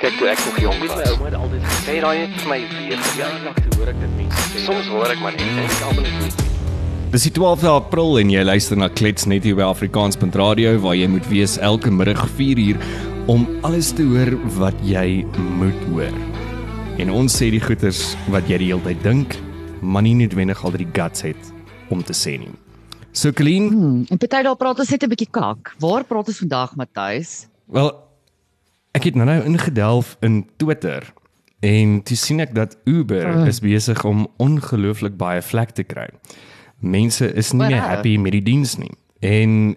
Kyk toe ek nog jonk was. my ouma het altyd gesê, Sê daai net vir my weer lank toe hoor ek dit mense sê. Soms hoor ek maar net en ek almal net. Dis die 12de April en jy luister na Klets net hier by Afrikaans.radio waar jy moet wees elke middag 4uur om alles te hoor wat jy moet hoor. En ons sê die goeters wat jy die hele tyd dink, maar nie noodwendig altyd die guts het om te sê nie. So Colleen, Hmm, en party daar praat ons net 'n bietjie kak. Waar praat ons vandag, Matthys? wel ek het nou-nou ingedelf in Twitter en toe sien ek dat Uber Ah. is besig om ongelooflik baie vlek te kry. Mense is nie meer Wow. happy met die diens nie. En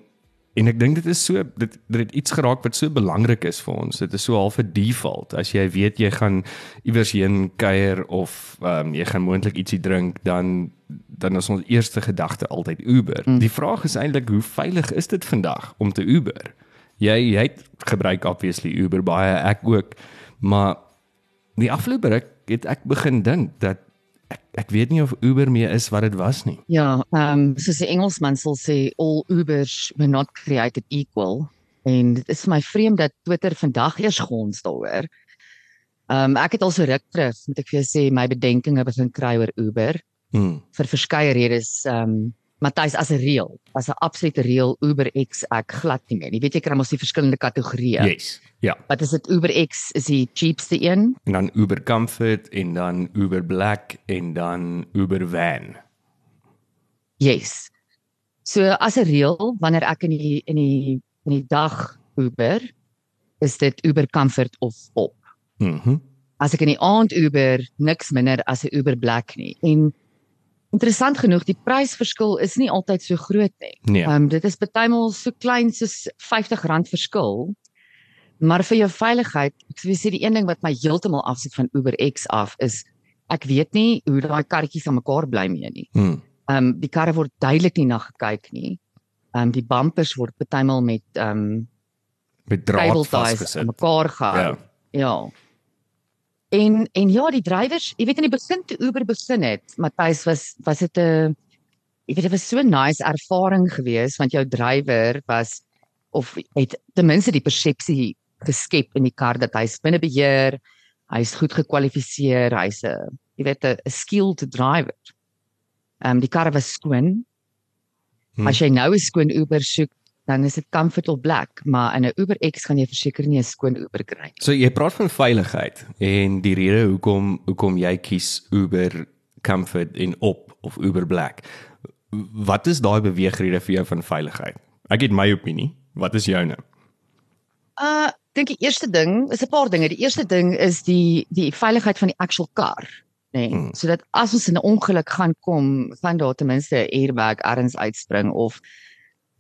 en ek dink dit is so dit dit het iets geraak wat so belangrik is vir ons. Dit is so half 'n default. As jy weet jy gaan iewers heen kuier of ehm um, jy gaan moontlik ietsie drink, dan dan is ons eerste gedagte altyd Uber. Mm. Die vraag is eintlik hoe veilig is dit vandag om te Uber? Jy jy het gebruik obviously Uber baie ek ook, maar die afgelope ruk het ek begin dink dat ek ek weet nie of Uber meer is wat dit was nie. Ja, ehm um, soos die Engelsman sal sê all Ubers were not created equal. En dit is vir my vreemd dat Twitter vandag eers gons daaroor. Ehm um, ek het al so ruk terug, moet ek vir jou sê, my bedenkinge begin kry oor Uber Hmm. vir verskeie redes. Ehm um, Matthys as 'n reël, as 'n absolute reël Uber X ek glad nie meer. Jy weet jy kry mos die verskillende kategorieë. Yes. Ja. Wat is dit Uber X is die cheapste een? En dan Uber Comfort en dan Uber Black en dan Uber Van. Yes. So as 'n reël wanneer ek in die in die in die dag Uber is dit Uber Comfort of op. Mhm. As ek in die aand Uber niks minder as 'n Uber Black nie. En interessant genoeg, die prysverskil is nie altyd so groot nie. Nee. Ehm um, dit is partymal so klein soos R50 verskil. Maar vir jou veiligheid, ek sê sê die een ding wat my heeltemal afsit van Uber X af is ek weet nie hoe daai karretjies aan mekaar bly mee nie. Hmm. Ehm um, die karre word duidelik nie na gekyk nie. Ehm um, die bumpers word partymal met ehm um, Met draad vasgesit. mekaar gehou. Ja. Ja. En en ja, die drywers, jy weet in die begin toe Uber begin het, Matthys was was dit 'n jy weet dit was so 'n nice ervaring geweest want jou drywer was of het ten minste die persepsie geskep in die kar dat hy's binne beheer, hy's goed gekwalifiseer, hy's 'n jy weet 'n skilled driver. Ehm um, die kar was skoon. Hmm. As jy nou 'n skoon Uber soek, dan is dit Comfort of Black, maar in 'n Uber X gaan jy verseker nie 'n skoon Uber kry nie. So jy praat van veiligheid en die rede hoekom hoekom jy kies Uber Comfort en op of Uber Black. Wat is daai beweegrede vir jou van veiligheid? Ek het my opinie. Wat is joune? Uh dink die eerste ding is 'n paar dinge. Die eerste ding is die die veiligheid van die actual kar, nê. Nee, sodat as ons in 'n ongeluk gaan kom, gaan daar ten minste 'n airbag ergens uitspring of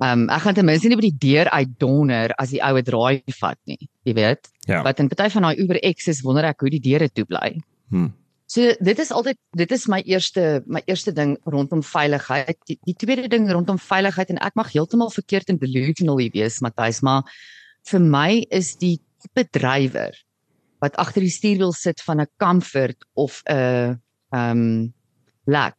ehm um, ek gaan ten minste nie by die deur uitdonder as die oue draai vat nie, jy weet. Ja. Wat in party van daai Uber X's wonder ek hoe die deure toe bly. Hmm. So dit is altyd dit is my eerste my eerste ding rondom veiligheid. Die, die tweede ding rondom veiligheid en ek mag heeltemal verkeerd en delusional hier wees, Matthys, maar vir my is die tipe drywer wat agter die stuurwiel sit van 'n Comfort of 'n ehm um, Black.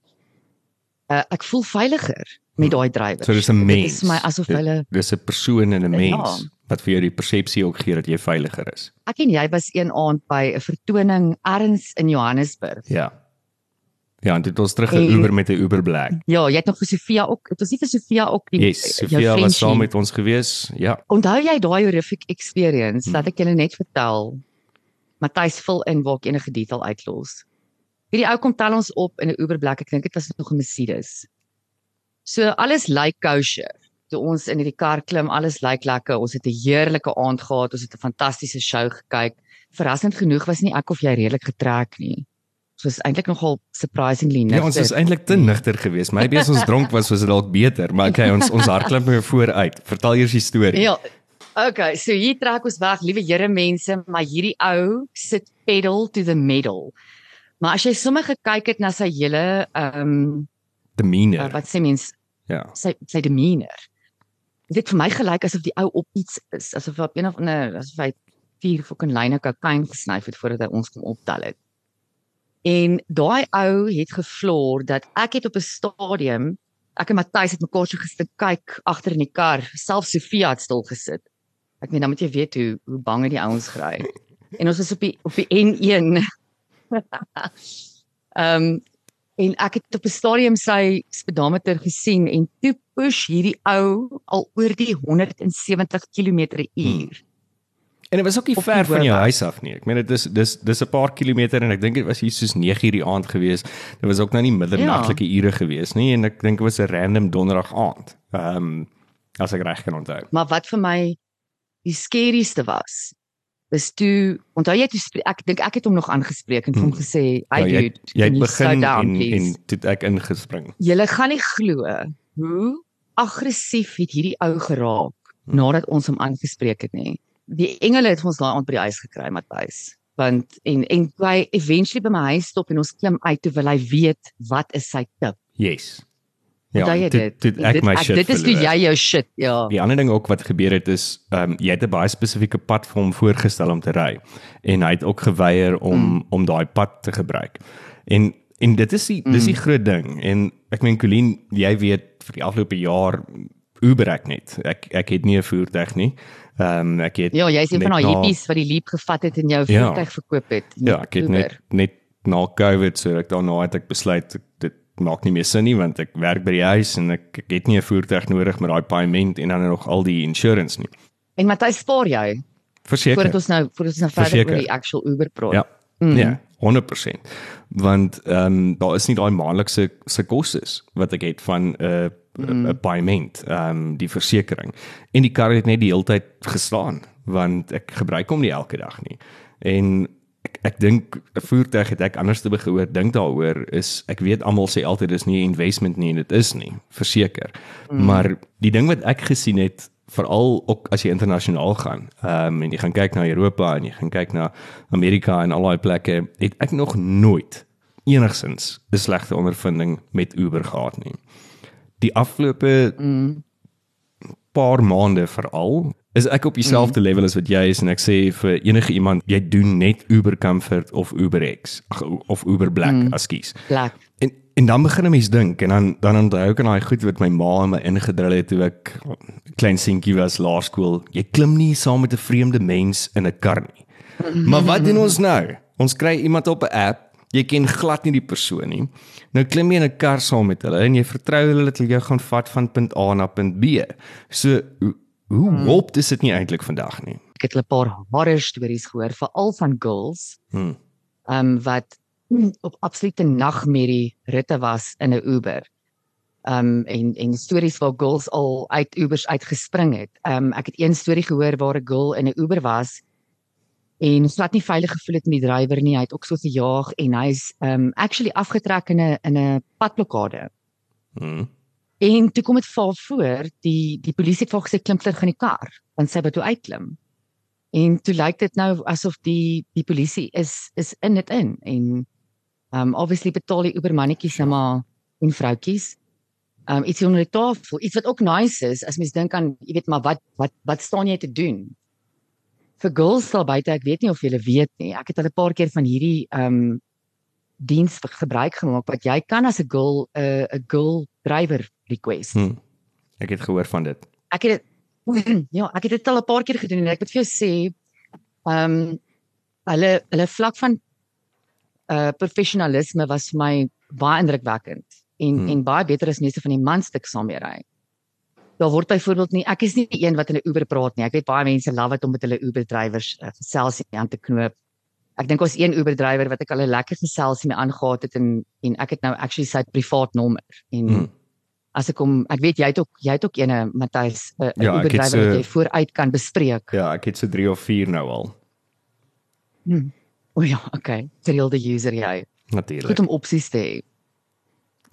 Uh, ek voel veiliger met daai drywer. So dis 'n Dit mens. is my asof Dit- hulle Dis 'n persoon en 'n Ja. mens wat vir jou die persepsie ook gee dat jy veiliger is. Ek en jy was een aand by 'n vertoning ergens in Johannesburg. Ja. Ja, en dit ons terug Uber met 'n Uber Black. Ja, jy het nog vir Sofia ook, dit was nie vir Sofia ook die Yes, Sofia was saam met ons gewees. Ja. Onthou jy daai horrific experience? Hmm. Laat ek julle net vertel. Matthys vul in waar ek enige detail uitlos. Hierdie ou kom tel ons op in 'n Uber Black. Ek dink dit was nog 'n Mercedes. So alles lyk kosher. Toe ons in hierdie kar klim, alles lyk lekker. Ons het 'n heerlike aand gehad. Ons het 'n fantastiese show gekyk. Verrassend genoeg was nie ek of jy redelik getrek nie. So is eintlik nogal surprisingly Ja, nigter. ons is eintlik te nigter geweest. Maybe as ons dronk was was dit dalk beter, maar okay, ons ons hardloop nou vooruit. Vertel eers die storie. Ja. Okay, so hier trek ons weg, liewe Here mense, maar hierdie ou sit pedal to the metal. Maar as jy sommer gekyk het na sy hele ehm um, Demeanor. uh, wat sê mens Ja. sy sy demeanor. Dit het vir my gelyk asof die ou op iets is, asof hy op een of ander asof hy vier fucking lyne kokain gesnyf het voordat hy ons kom optel het. En daai ou het gevloor dat ek het op 'n stadium ek en Matthys het mekaar so gesit kyk agter in die kar, selfs Sofia het stil gesit. Ek meen dan moet jy weet hoe hoe bang het die ouens gery. en ons is op die op die N1. Ehm um, en ek het op 'n stadium sy speedometer gesien en toe push hierdie ou al oor die 170 km/h. Hmm. En dit was ook nie Op ver van jou huis af nie. Ek meen dit is dis dis 'n paar kilometer en ek dink dit was hier soos 9:00 die aand gewees. Dit was ook nou nie middernagtelike ure gewees nie en ek dink dit was 'n random donderdag aand. Ehm um, as ek reg kan onthou. Maar wat vir my die skerieste was, is toe onthou jy toe ek dink ek het hom nog aangespreek en vir hom Hmm. gesê, "Hey Ja, jy dude, jy het begin down, en please?" en toe ek ingespring. Julle gaan nie glo hoe aggressief het hierdie ou geraak Hmm. nadat ons hom aangespreek het nie. Die engele het ons daai aand by die huis gekry, Matthys. Want en en hy eventually by my huis stop en ons klim uit toe wil hy weet wat is sy tip. Yes. Toe- dit? toe het ek dit, my ek- shit dit is toe jy jou shit, ja. Die ander ding ook wat gebeur het is ehm um, jy het 'n baie spesifieke pad vir hom voorgestel om te ry en hy het ook geweier om mm. om daai pad te gebruik. En en dit is die mm. dis die groot ding en ek meen Colleen, jy weet vir die afgelope jaar Uber ek net. Ek ek het nie 'n voertuig nie. Ehm um, ek het Ja, jy's een van daai hippies wat die leap gevat het en jou Ja. voertuig verkoop het. Ja, ek het Uber. net net na COVID so ek daarna het ek besluit dit maak nie meer sin nie want ek werk by die huis en ek, ek het nie 'n voertuig nodig met daai paaiement en dan nog al die insurance nie. En Matthys, spaar jy Verseker. voordat ons nou voordat ons nou verder Verseker. oor die actual Uber praat. Ja. Mm. Ja, 100%. Want ehm um, daar is nie daai maandelikse se kostes wat ek het van 'n uh, 'n mm. paaiement, ehm um, die versekerings. En die kar het net die hele tyd gestaan want ek gebruik hom nie elke dag nie. En ek dink 'n voertuig het ek anders te gehoor dink daaroor is ek weet almal sê altyd dis nie 'n investment nie en dit is nie, verseker. Mm. Maar die ding wat ek gesien het veral ook as jy internasionaal gaan, ehm um, en jy gaan kyk na Europa en jy gaan kyk na Amerika en al daai plekke, het ek nog nooit enigsins 'n slegte ondervinding met Uber gehad nie. Die afgelope Mm. paar maande veral is ek op dieselfde mm. level as wat jy is en ek sê vir enige iemand jy doen net Uber Comfort of Uber X of Uber Black mm. askies. Plek. En en dan begin 'n mens dink en dan dan onthou ek aan daai goed wat my ma in my ingedrul het toe ek klein seentjie was laerskool. Jy klim nie saam met 'n vreemde mens in 'n kar nie. Maar wat doen ons nou? Ons kry iemand op 'n app. Jy ken glad nie die persoon nie. Nou klim jy in 'n kar saam met hulle en jy vertrou hulle dat hulle jou gaan vat van punt A na punt B. So hoe Hmm. wop is dit nie eintlik vandag nie. Ek het 'n paar horror stories gehoor, veral van girls, Hm. ehm um, wat op absolute nagmerrie ritte was in 'n Uber. Ehm um, en en stories waar girls al uit Ubers uitgespring het. Ehm um, ek het een storie gehoor waar 'n girl in 'n Uber was en glad nie veilig gevoel het met die drywer nie. Hy het ook so gejaag en hy's ehm um, actually afgetrek in 'n in 'n padblokkade. Hm. En toe kom dit vir voor, die die polisie het vir haar gesê klim terug in die kar, want sy wou toe uitklim. En toe lyk dit nou asof die die polisie is is in dit in en um obviously betaal die Ubermannetjies nou maar en vroutjies. Um iets onder die tafel, iets wat ook nice is as mens dink aan, jy weet maar wat wat wat staan jy te doen? Vir girls sal buite, ek weet nie of julle weet nie. Ek het al 'n paar keer van hierdie um diens gebruik gemaak wat jy kan as 'n girl 'n uh, 'n girl drywer request. Hm. Ek het gehoor van dit. Ek het dit ja, ek het dit al 'n paar keer gedoen en ek moet vir jou sê, ehm um, hulle hulle vlak van uh professionalisme was vir my baie indrukwekkend en Hmm. hmm. en baie beter as meeste van die manstuk saam mee ry. Daar word byvoorbeeld nie ek is nie die een wat in 'n Uber praat nie. Ek weet baie mense love dit om met hulle Uber drywers uh, gesels en aan te knoop. Ek dink ons een Uber drywer wat ek al 'n lekker geselsie mee aangegaan het en en ek het nou actually sy privaat nommer en Hmm. As ek hom ek weet jy het ook jy het ook ene Matthys 'n Ja, ja, ek Uber het drywer wat so- jy vooruit kan bespreek. Ja, ek het so 3 of 4 nou al. Hmm. O ja, okay. Gereelde user jy. Natuurlik. Goed om opsies te hê.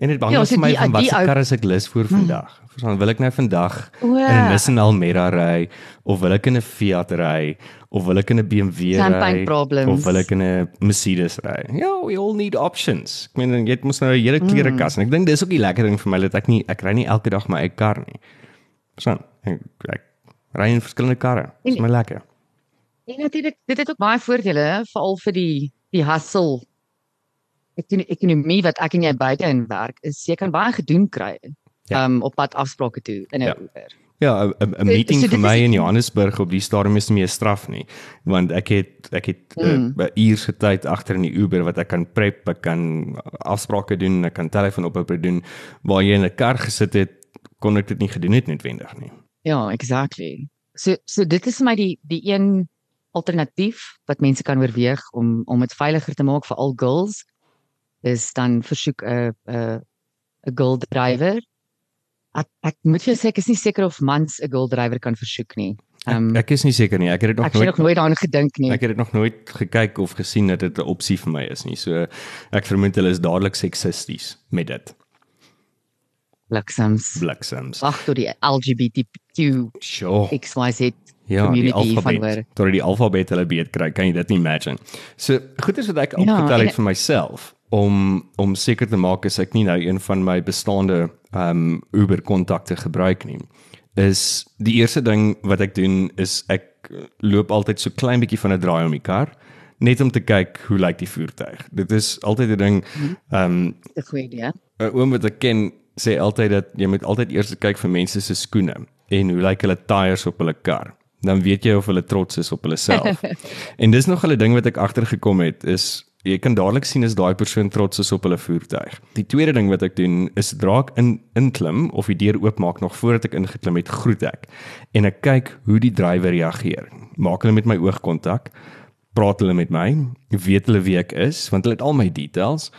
En dit hang Ja, so vir my die- van wat se ou- kar is ek lus vir vandag. Verstaan, wil ek nou vandag O. in 'n Nissan Almera ry of wil ek in 'n Fiat ry of wil ek in 'n BMW ry of wil ek in 'n Mercedes ry? Ja, we all need options. Ek meen jy het mos nou 'n hele klerekas en ek dink dis ook die lekker ding vir my dat ek nie ek ry nie elke dag my eie kar nie. Verstaan? Ek, ek ry in verskillende karre. Dis my lekker. En natuurlik, dit het ook baie voordele, veral vir die die hustle ekonomie wat ek en jy beide in werk, is jy kan baie gedoen kry. Ja. Um op pad afsprake toe in 'n Ja. Uber. Ja, 'n 'n 'n So- meeting so vir my in Johannesburg op die stadium is nie meer straf nie, want ek het ek het mm. uh, uur se tyd agter in die Uber wat ek kan prep, ek kan afsprake doen, ek kan telefoonoproepe doen waar jy in 'n kar gesit het, kon ek dit nie gedoen het noodwendig nie. Ja, exactly. So so dit is vir my die die een alternatief wat mense kan oorweeg om om dit veiliger te maak vir al girls is dan versoek 'n 'n 'n girl driver. Ek ek moet vir jou sê ek is nie seker of mans 'n girl driver kan versoek nie. Ehm um, Ek is nie seker nie. Ek het dit nog ek het nooit nog nooit daaraan gedink nie. ek het dit nog nooit gekyk of gesien dat dit 'n opsie vir my is nie. So ek vermoed hulle is dadelik seksisties met dit. Bliksems. Bliksems. Wag tot die LGBTQ Sure. XYZ Ja, die alfabet. Tot die alfabet hulle beet kry, kan jy dit nie imagine. So goed is wat ek Ja, opgetel het vir myself om om seker te maak as ek nie nou een van my bestaande ehm um, Uber kontakte gebruik nie. Is die eerste ding wat ek doen is ek loop altyd so klein bietjie van 'n draai om die kar net om te kyk hoe lyk die voertuig. Dit is altyd 'n ding ehm um, 'n Goeie idee. 'n oom wat ek ken sê altyd dat jy moet altyd eers kyk vir mense se skoene en hoe lyk hulle tyres op hulle kar. Dan weet jy of hulle trots is op hulle self. en dis nog 'n ding wat ek agtergekom het is jy kan dadelik sien as daai persoon trots is op hulle voertuig. Die tweede ding wat ek doen is sodra ek in inklim of die deur oopmaak nog voordat ek ingeklim het, groet ek en ek kyk hoe die drywer reageer. Maak hulle met my oogkontak, praat hulle met my, weet hulle wie ek is want hulle het al my details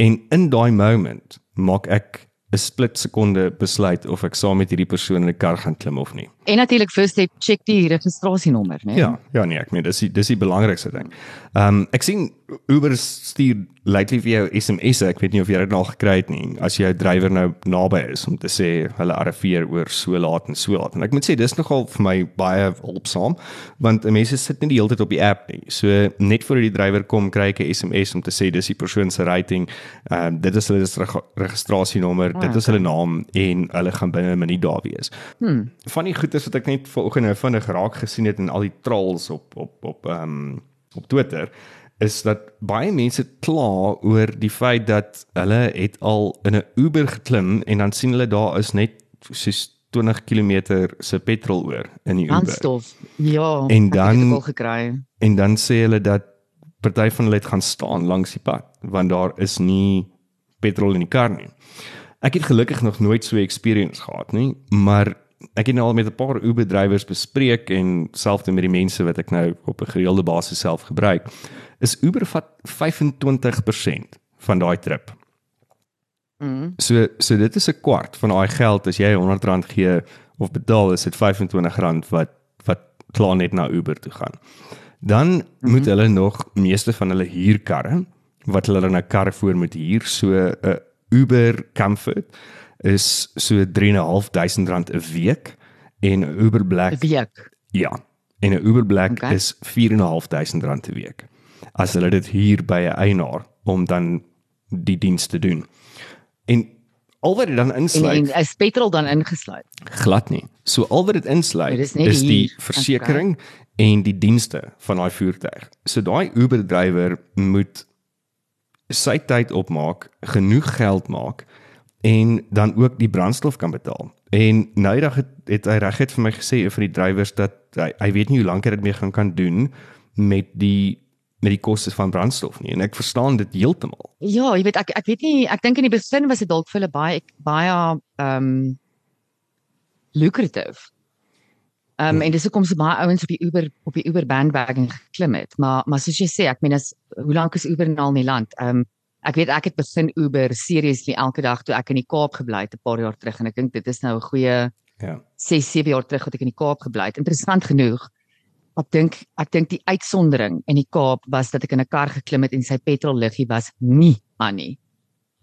en in daai moment maak ek 'n split sekonde besluit of ek saam met hierdie persoon in 'n kar gaan klim of nie. En natuurlik first step check die registrasienommer, né? Ja, ja nee, ek meen dis die, dis die belangrikste ding. Ehm um, ek sien Uber stuur lately vir jou SMS'e, ek weet nie of jy dit al gekry het nie, as jou drywer nou naby is om te sê hulle arriveer oor so laat en so laat. En ek moet sê dis nogal vir my baie hulpsaam, want mense sit nie die hele tyd op die app nie. So net voor die drywer kom, kry ek 'n SMS om te sê dis die persoon se rating, ehm um, dit is hulle reg registrasienommer, dit is hulle naam en hulle gaan binne 'n minuut daar wees. Hmm. Van die goedes wat ek net vanoggend nou vinnig raak gesien het in al die trolls op op op ehm um, op Twitter is dat baie mense kla oor die feit dat hulle het al in 'n Uber geklim en dan sien hulle daar is net soos 20 km se petrol oor in die Uber. Brandstof. Ja. En het dan- ook al gekry. En dan sê hulle dat party van hulle het gaan staan langs die pad want daar is nie petrol in die kar nie. Ek het gelukkig nog nooit so 'n experience gehad nie, maar ek het nou al met 'n paar Uber drywers bespreek en selfs met die mense wat ek nou op 'n gereelde basis self gebruik, is Uber vat 25% van daai trip. Mm. So so dit is 'n kwart van daai geld as jy R100 gee of betaal is dit R25 wat wat klaar net na Uber toe gaan. Dan mm -hmm. moet hulle nog meeste van hulle huurkarre wat hulle dan 'n kar voor moet huur, so 'n Uber Comfort is so R3.500 'n week en 'n Uber Black 'n Week. ja, en 'n Uber Black Okay. okay. is R4.500 'n week. As hulle dit huur by 'n eienaar om dan die diens te doen. En al wat dit dan En insluit, en is petrol dan ingesluit? glad nie. So al wat dit insluit is is die die huur. versekerings en die dienste van daai voertuig. So daai Uber drywer moet sy tyd opmaak, genoeg geld maak en dan ook die brandstof kan betaal. En nou dag het, het hy regtig vir my gesê van die drywers dat hy, hy weet nie hoe lank hy dit mee gaan kan doen met die met die kostes van brandstof nie en ek verstaan dit heeltemal. Ja, jy weet ek ek weet nie, ek dink in die begin was dit dalk vir hulle baie baie ehm um, lucrative. Ehm um, en dis hoekom so baie ouens op die Uber op die Uber bandwagon geklim het. Maar maar soos jy sê, ek meen as hoe lank is Uber nou al in die land? Ehm um, ek weet ek het begin Uber seriously elke dag toe ek in die Kaap gebly het 'n paar jaar terug en ek dink dit is nou 'n goeie Ja. 6, 7 jaar terug wat ek in die Kaap gebly het. Interessant genoeg. Ek dink ek dink die uitsondering in die Kaap was dat ek in 'n kar geklim het en sy petrolliggie was nie aan nie.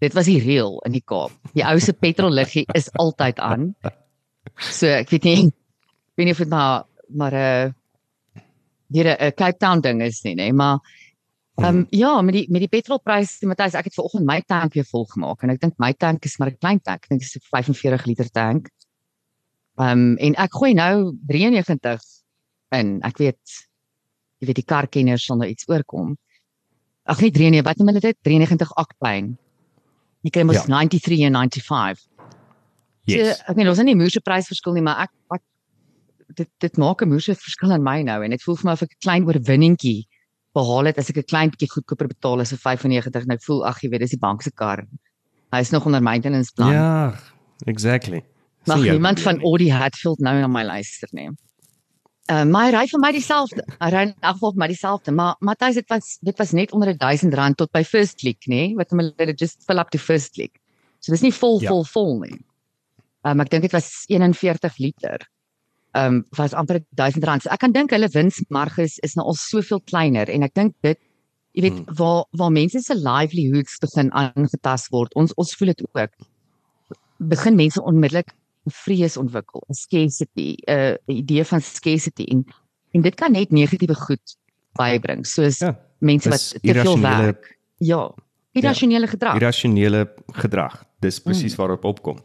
Dit was die reël in die Kaap. Die ou se petrolliggie is altyd aan. So ek weet nie weet nie of dit maar maar 'n uh, weer 'n 'n Cape Town ding is nie, nê, maar ehm um, ja, met die met die petrolprys, Matthys, ek het ver oggend my tank weer vol gemaak en ek dink my tank is maar 'n klein tank, ek dink dit is 'n 45 liter tank. Ehm um, en ek gooi nou 93 in. Ek weet jy weet die karkenners sal nou iets oorkom. Ag nee, 93, wat noem hulle dit? 93 octane. Jy kry mos Ja. ja. 93 en 95. Yes. So, ek meen ons is nie moeë prysverskil nie, maar ek, ek dit dit maak 'n moeë verskil aan my nou en dit voel vir my of ek 'n klein oorwinningkie behaal het as ek 'n klein bietjie goedkoper betaal as 'n 95 en ek voel ag jy weet dis die bank se kar. Hy is nog onder maintenance plan. Ja, exactly. Mag jou niemand van Audi Hatfield nou na my luister nie. Uh my ry vir my dieselfde. Hy ry in elk geval vir my dieselfde, maar Matthys dit was dit was net onder 1000 rand tot by first click, nê? Wat hom hulle just fill up to first click. So dis nie vol Ja. vol vol nie. Um ek dink dit was 41 liter. Um was amper 1000 rand. So ek kan dink hulle winsmarge is, nou al soveel kleiner en ek dink dit jy weet Hmm. waar waar mense se livelihoods begin aangetast word. Ons ons voel dit ook. Begin mense onmiddellik vrees ontwikkel, scarcity, 'n idee van scarcity en en dit kan net negatiewe goed bybring, soos Ja, mense wat te veel werk. Ja, irrasionele gedrag. irrasionele gedrag. Dis presies Mm. waarop opkom.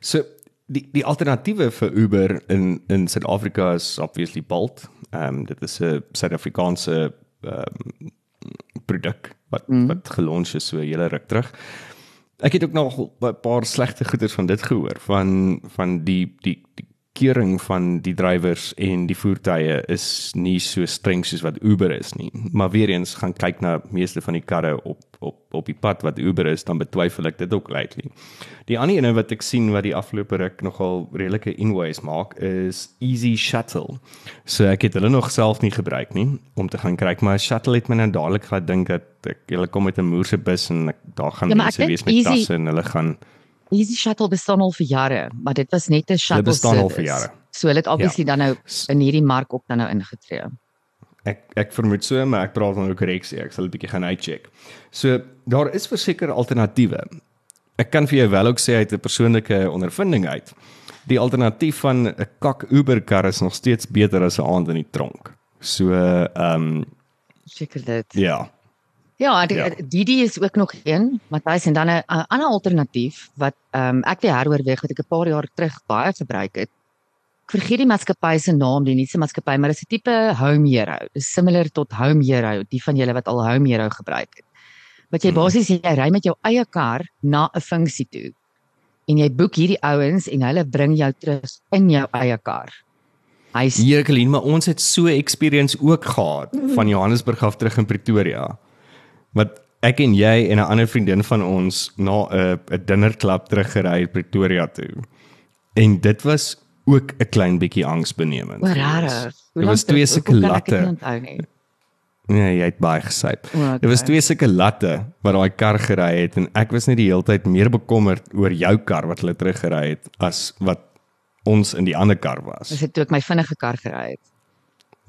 So die die alternatiewe vir Uber in in Suid-Afrika is obviously Bolt. Ehm um, dit is 'n Suid-Afrikaanse ehm um, produk wat Mm. wat gelons is so 'n hele ruk terug. Ek het ook nog 'n paar slegte goeders van dit gehoor van van die die die keuring van die drywers en die voertuie is nie so streng soos wat Uber is nie. Maar weer eens gaan kyk na meeste van die karre op op op die pad wat Uber is, dan betwyfel ek dit ook lately. Die ander ene wat ek sien wat die afgelope ruk nogal redelike inways maak is Easy Shuttle. So ek het hulle nog self nie gebruik nie om te gaan kyk, maar Shuttle het my nou dadelik gehad dink dat ek hulle kom met 'n moerse bus en ek, daar gaan Ja, mense wees met Easy- tasse en hulle gaan Easy Shuttle bestaan al vir jare, maar dit was net 'n shuttle bestaan al service. vir jare. So hulle het obviously ja. dan nou in hierdie mark ook dan nou ingetree. Ek ek vermoed so, maar ek praat dan ook reks ek sal 'n bietjie gaan uitcheck. So daar is verseker alternatiewe. Ek kan vir jou wel ook sê uit 'n persoonlike ondervinding uit. Die alternatief van 'n kak Uber kar is nog steeds beter as 'n aand in die tronk. So ehm um, Seker dit. ja. Ja, die, Ja. Didi is ook nog een, Matthys en dan 'n ander alternatief wat ehm um, ek weer heroorweeg wat ek 'n paar jaar terug baie gebruik het. Ek vergeet die maatskappy se naam, die nuutste maatskappy, maar dit is 'n tipe Home Hero. Dis similar tot Home Hero, die van julle wat al Home Hero gebruik het. Wat jy Hmm. basies jy ry met jou eie kar na 'n funksie toe. En jy boek hierdie ouens en hulle bring jou terug in jou eie kar. Hy's Jacqueline, maar ons het so 'n experience ook gehad van Johannesburg af terug in Pretoria. Wat ek en jy en 'n ander vriendin van ons na 'n 'n dinnerklub teruggery het Pretoria toe. En dit was ook 'n klein bietjie angsbenemend. o, vir ons. rarig. Dit was twee sulke ek latte. Nee, jy het baie gesyp. O, Dit was okay. twee sulke latte wat daai kar gery het en ek was net die hele tyd meer bekommerd oor jou kar wat hulle teruggery het as wat ons in die ander kar was. Dis het toe ek my vinnige kar gery het.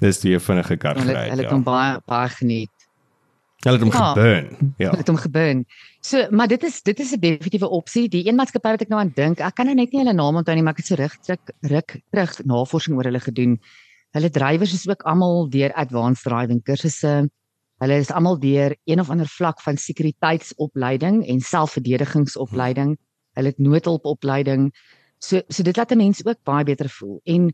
Dis die vinnige kar Hulle gery. hulle het, het hom Ja. baie baie geniet. Hulle het hom Ja. geburn. Ja. Hulle het hom geburn. So, maar dit is dit is 'n definitiewe opsie. Die een maatskappy wat ek nou aan dink, ek kan nou net nie hulle naam onthou nie, maar ek het so druk ruk terug navorsing oor hulle gedoen. Hulle drywers is ook almal deur advanced driving kursusse. Hulle is almal deur een of ander vlak van sekuriteitsopleiding en selfverdedigingsopleiding. Hulle het noodhulpopleiding. So so dit laat 'n mens ook baie beter voel. En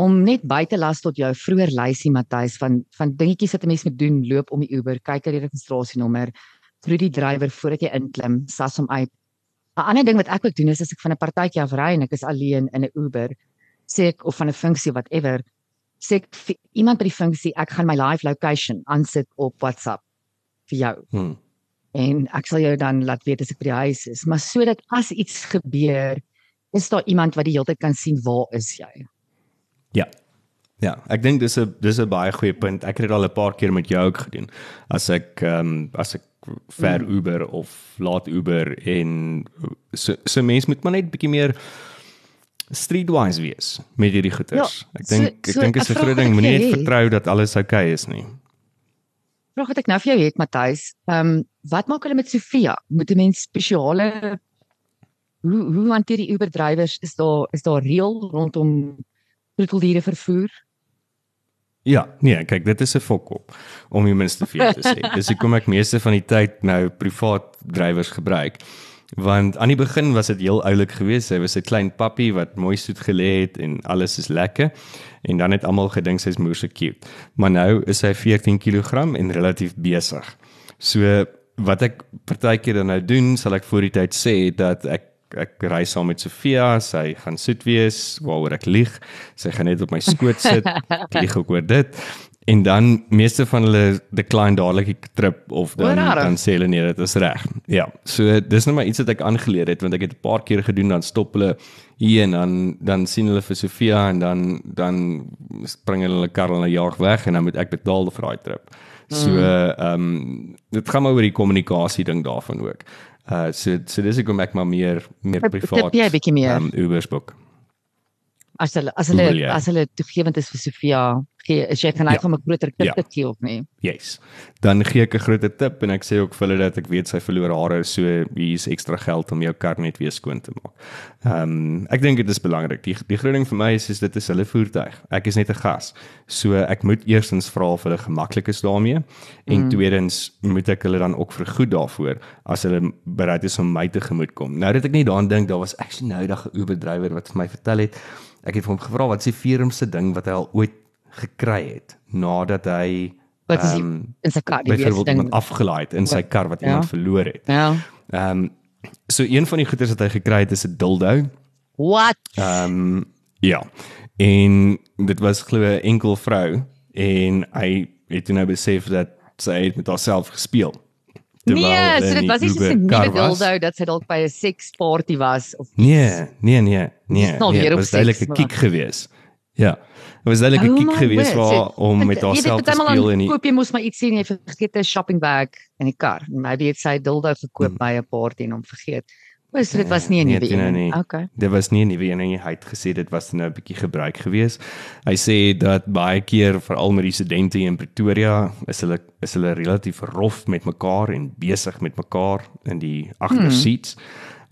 om net by te las tot jou vroeër lysie Matthys van van dingetjies wat 'n mens moet doen, loop om die Uber, kyk na die registrasienommer, groet die drywer voordat jy inklim, sas hom uit. 'n Ander ding wat ek ook doen is as ek van 'n partytjie af ry en ek is alleen in 'n Uber, sê ek of van 'n funksie whatever, sê ek vir iemand by die funksie, ek gaan my live location aansit op WhatsApp vir jou Hmm. en ek sal jou dan laat weet as ek by die huis is, maar sodat as iets gebeur, is daar iemand wat die hele tyd kan sien waar is jy. Ja. Ja, ek dink dis 'n dis 'n baie goeie punt. Ek het dit al 'n paar keer met jou ook gedoen. As ek ehm um, as ek ver Mm. Uber of laat Uber en so so mense moet maar net bietjie meer streetwise wees met hierdie goeters. Ja, ek so- dink ek so dink is 'n groot ding, moenie net vertrou dat alles oukei okay is nie. Vraag wat ek nou vir jou het Matthys, ehm um, wat maak hulle met Sofia? Moet 'n mens spesiale hoe hoe hanteer die Uber drywers? Is daar is daar reël rondom troeteldiere vervoer? Ja, nee, kyk, dit is 'n fokkop om die minste vir te sê. Dis hoekom ek meeste van die tyd nou privaat drywers gebruik. Want aan die begin was dit heel oulik geweest. Hy was 'n klein pappie wat mooi soet gelê het en alles is lekker. En dan het almal gedink sy's moeë cute. Maar nou is hy 14 kg en relatief besig. So wat ek partykeer dan nou doen, sal ek voor die tyd sê dat ek ek ry saam met Sofia, sy gaan soet wees waaroor ek lieg. Sy gaan net op my skoot sit. Ek lieg ook oor dit. En dan meeste van hulle decline dadelik die trip of dan O, rarig. dan sê hulle nee, dit is reg. Ja. So dis nou maar iets wat ek aangeleer het want ek het 'n paar keer gedoen dan stop hulle hier en dan dan sien hulle vir Sofia en dan dan spring hulle hulle kar hulle jaag weg en dan moet ek betaal vir daai trip. So ehm um, dit gaan maar oor die kommunikasie ding daarvan ook. Uh so so dis hoekom ek maar meer meer privaat tip jy 'n bietjie meer? ehm, Ubers boek. As hulle as hulle jy? as hulle toegewend is vir Sofia, gee is jy geneig Ja. om 'n groter tip Ja. te gee of nie? Yes. Dan gee ek 'n groot tip en ek sê ook vir hulle dat ek weet sy verloor hare, so hier is ekstra geld om jou kar net weer skoon te maak. Ehm um, ek dink dit is belangrik. Die die groot ding vir my is is dit is hulle voertuig. Ek is net 'n gas. So ek moet eerstens vra of hulle gemaklik is daarmee en mm. tweedens moet ek hulle dan ook vergoed daarvoor as hulle bereid is om my te gemoed kom. Nou dat ek net daaraan dink, daar was actually nou 'n Uber drywer wat vir my vertel het. Ek het vir hom gevra wat is die vierumste ding wat hy al ooit gekry het nadat hy Wat is die, ehm, in sy kar die weerste ding? afgelaai het in sy kar wat Ja. iemand verloor het. Ja. Ehm um, so een van die goeders wat hy gekry het is 'n dildo. What? Ehm um, ja. En dit was glo 'n enkel vrou en hy het toe nou besef dat sy het met haarself gespeel. Nee, hulle so in dit was nie so 'n nuwe dildo dat sy dalk by 'n seksparty was of Nee, nee, nee, nee. nee dit was duidelik seks, 'n kiek gewees. Ja. Dit was duidelik 'n Oh kiek my gewees waar om met haarself te speel die koop jy mos maar iets sien jy vergeet 'n shopping bag in die kar. Maybe het sy dildo gekoop Hmm. by 'n party en hom vergeet. O, so dit was nie 'n Nee, nuwe toe nou een. nie. Okay. Dit was nie 'n nuwe een nie. Hy het gesê dit was nou 'n bietjie gebruik gewees. Hy sê dat baie keer veral met die studente in Pretoria is hulle is hulle relatief rof met mekaar en besig met mekaar in die agterseats.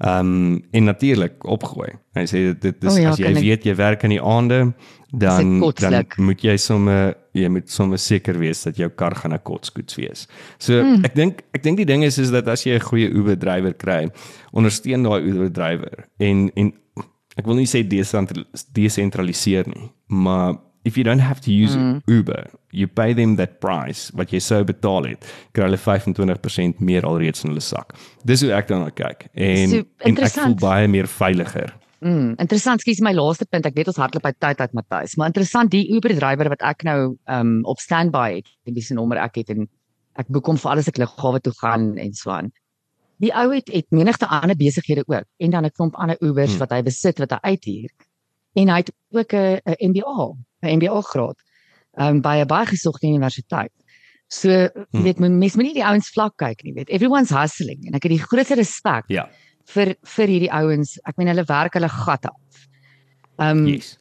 Ehm um, en natuurlik opgooi. Hy sê dit, dit is O ja, as jy weet jy werk in die aande dan dan moet jy sommer jy moet sommer seker wees dat jou kar gaan 'n kotskoets wees. So Hmm. ek dink ek dink die ding is is dat as jy 'n goeie Uber drywer kry, ondersteun daai Uber drywer en en ek wil nie sê desentral- desentraliseer nie, maar if you don't have to use Hmm. Uber, you pay them that price wat jy sou betaal het, kry hulle 25% meer alreeds in hulle sak. Dis hoe ek daarna kyk en So, en ek voel baie meer veiliger. Mm, interessant, skies my laaste punt. Ek weet ons hardloop uit tyd uit Matthys, maar interessant die Uber drywer wat ek nou um op standby het, en wie se nommer ek het en ek boek hom vir alles ek lughawe toe gaan en so aan. Die ou het het menigte ander besighede ook en dan 'n klomp ander Ubers Hmm. wat hy besit wat hy uithuur. En hy het ook 'n 'n MBA, 'n MBA graad um by 'n baie gesogte universiteit. So, Hmm. weet mense moet nie die ouens vlak kyk nie, weet. Everyone's hustling en ek het die grootste respek Ja. vir vir hierdie ouens. Ek meen hulle werk hulle gat af. Um Yes.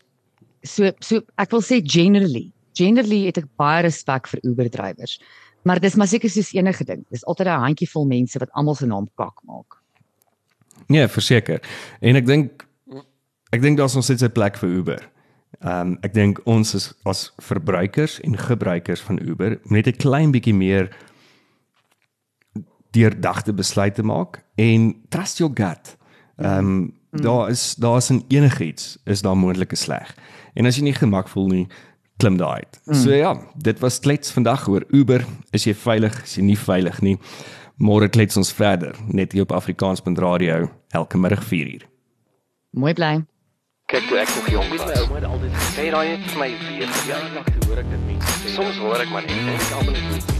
so so ek wil sê generally, generally het ek baie respek vir Uber drywers. Maar dis maar seker soos enige ding. Dis altyd 'n handjievol mense wat almal se naam kak maak. Nee, verseker. En ek dink ek dink daar's nog steeds 'n plek vir Uber. Ehm um, ek dink ons is as verbruikers en gebruikers van Uber net 'n klein bietjie meer deurdagte besluite maak en trust your gut. Ehm um, daar is daar is in enigiets is daar moontlike sleg. En as jy nie gemak voel nie, klim daai uit. Mm. So ja, dit was klets vandag oor Uber. Is jy veilig? Is jy nie veilig nie? Môre klets ons verder net hier op Afrikaans.radio elke middag 4uur. Mooi bly. Kyk toe ek nog jong was. My ouma het altyd gesê daai het vir my weer Ja, toe hoor ek dit mense sê. Soms hoor ek maar net en ek almal net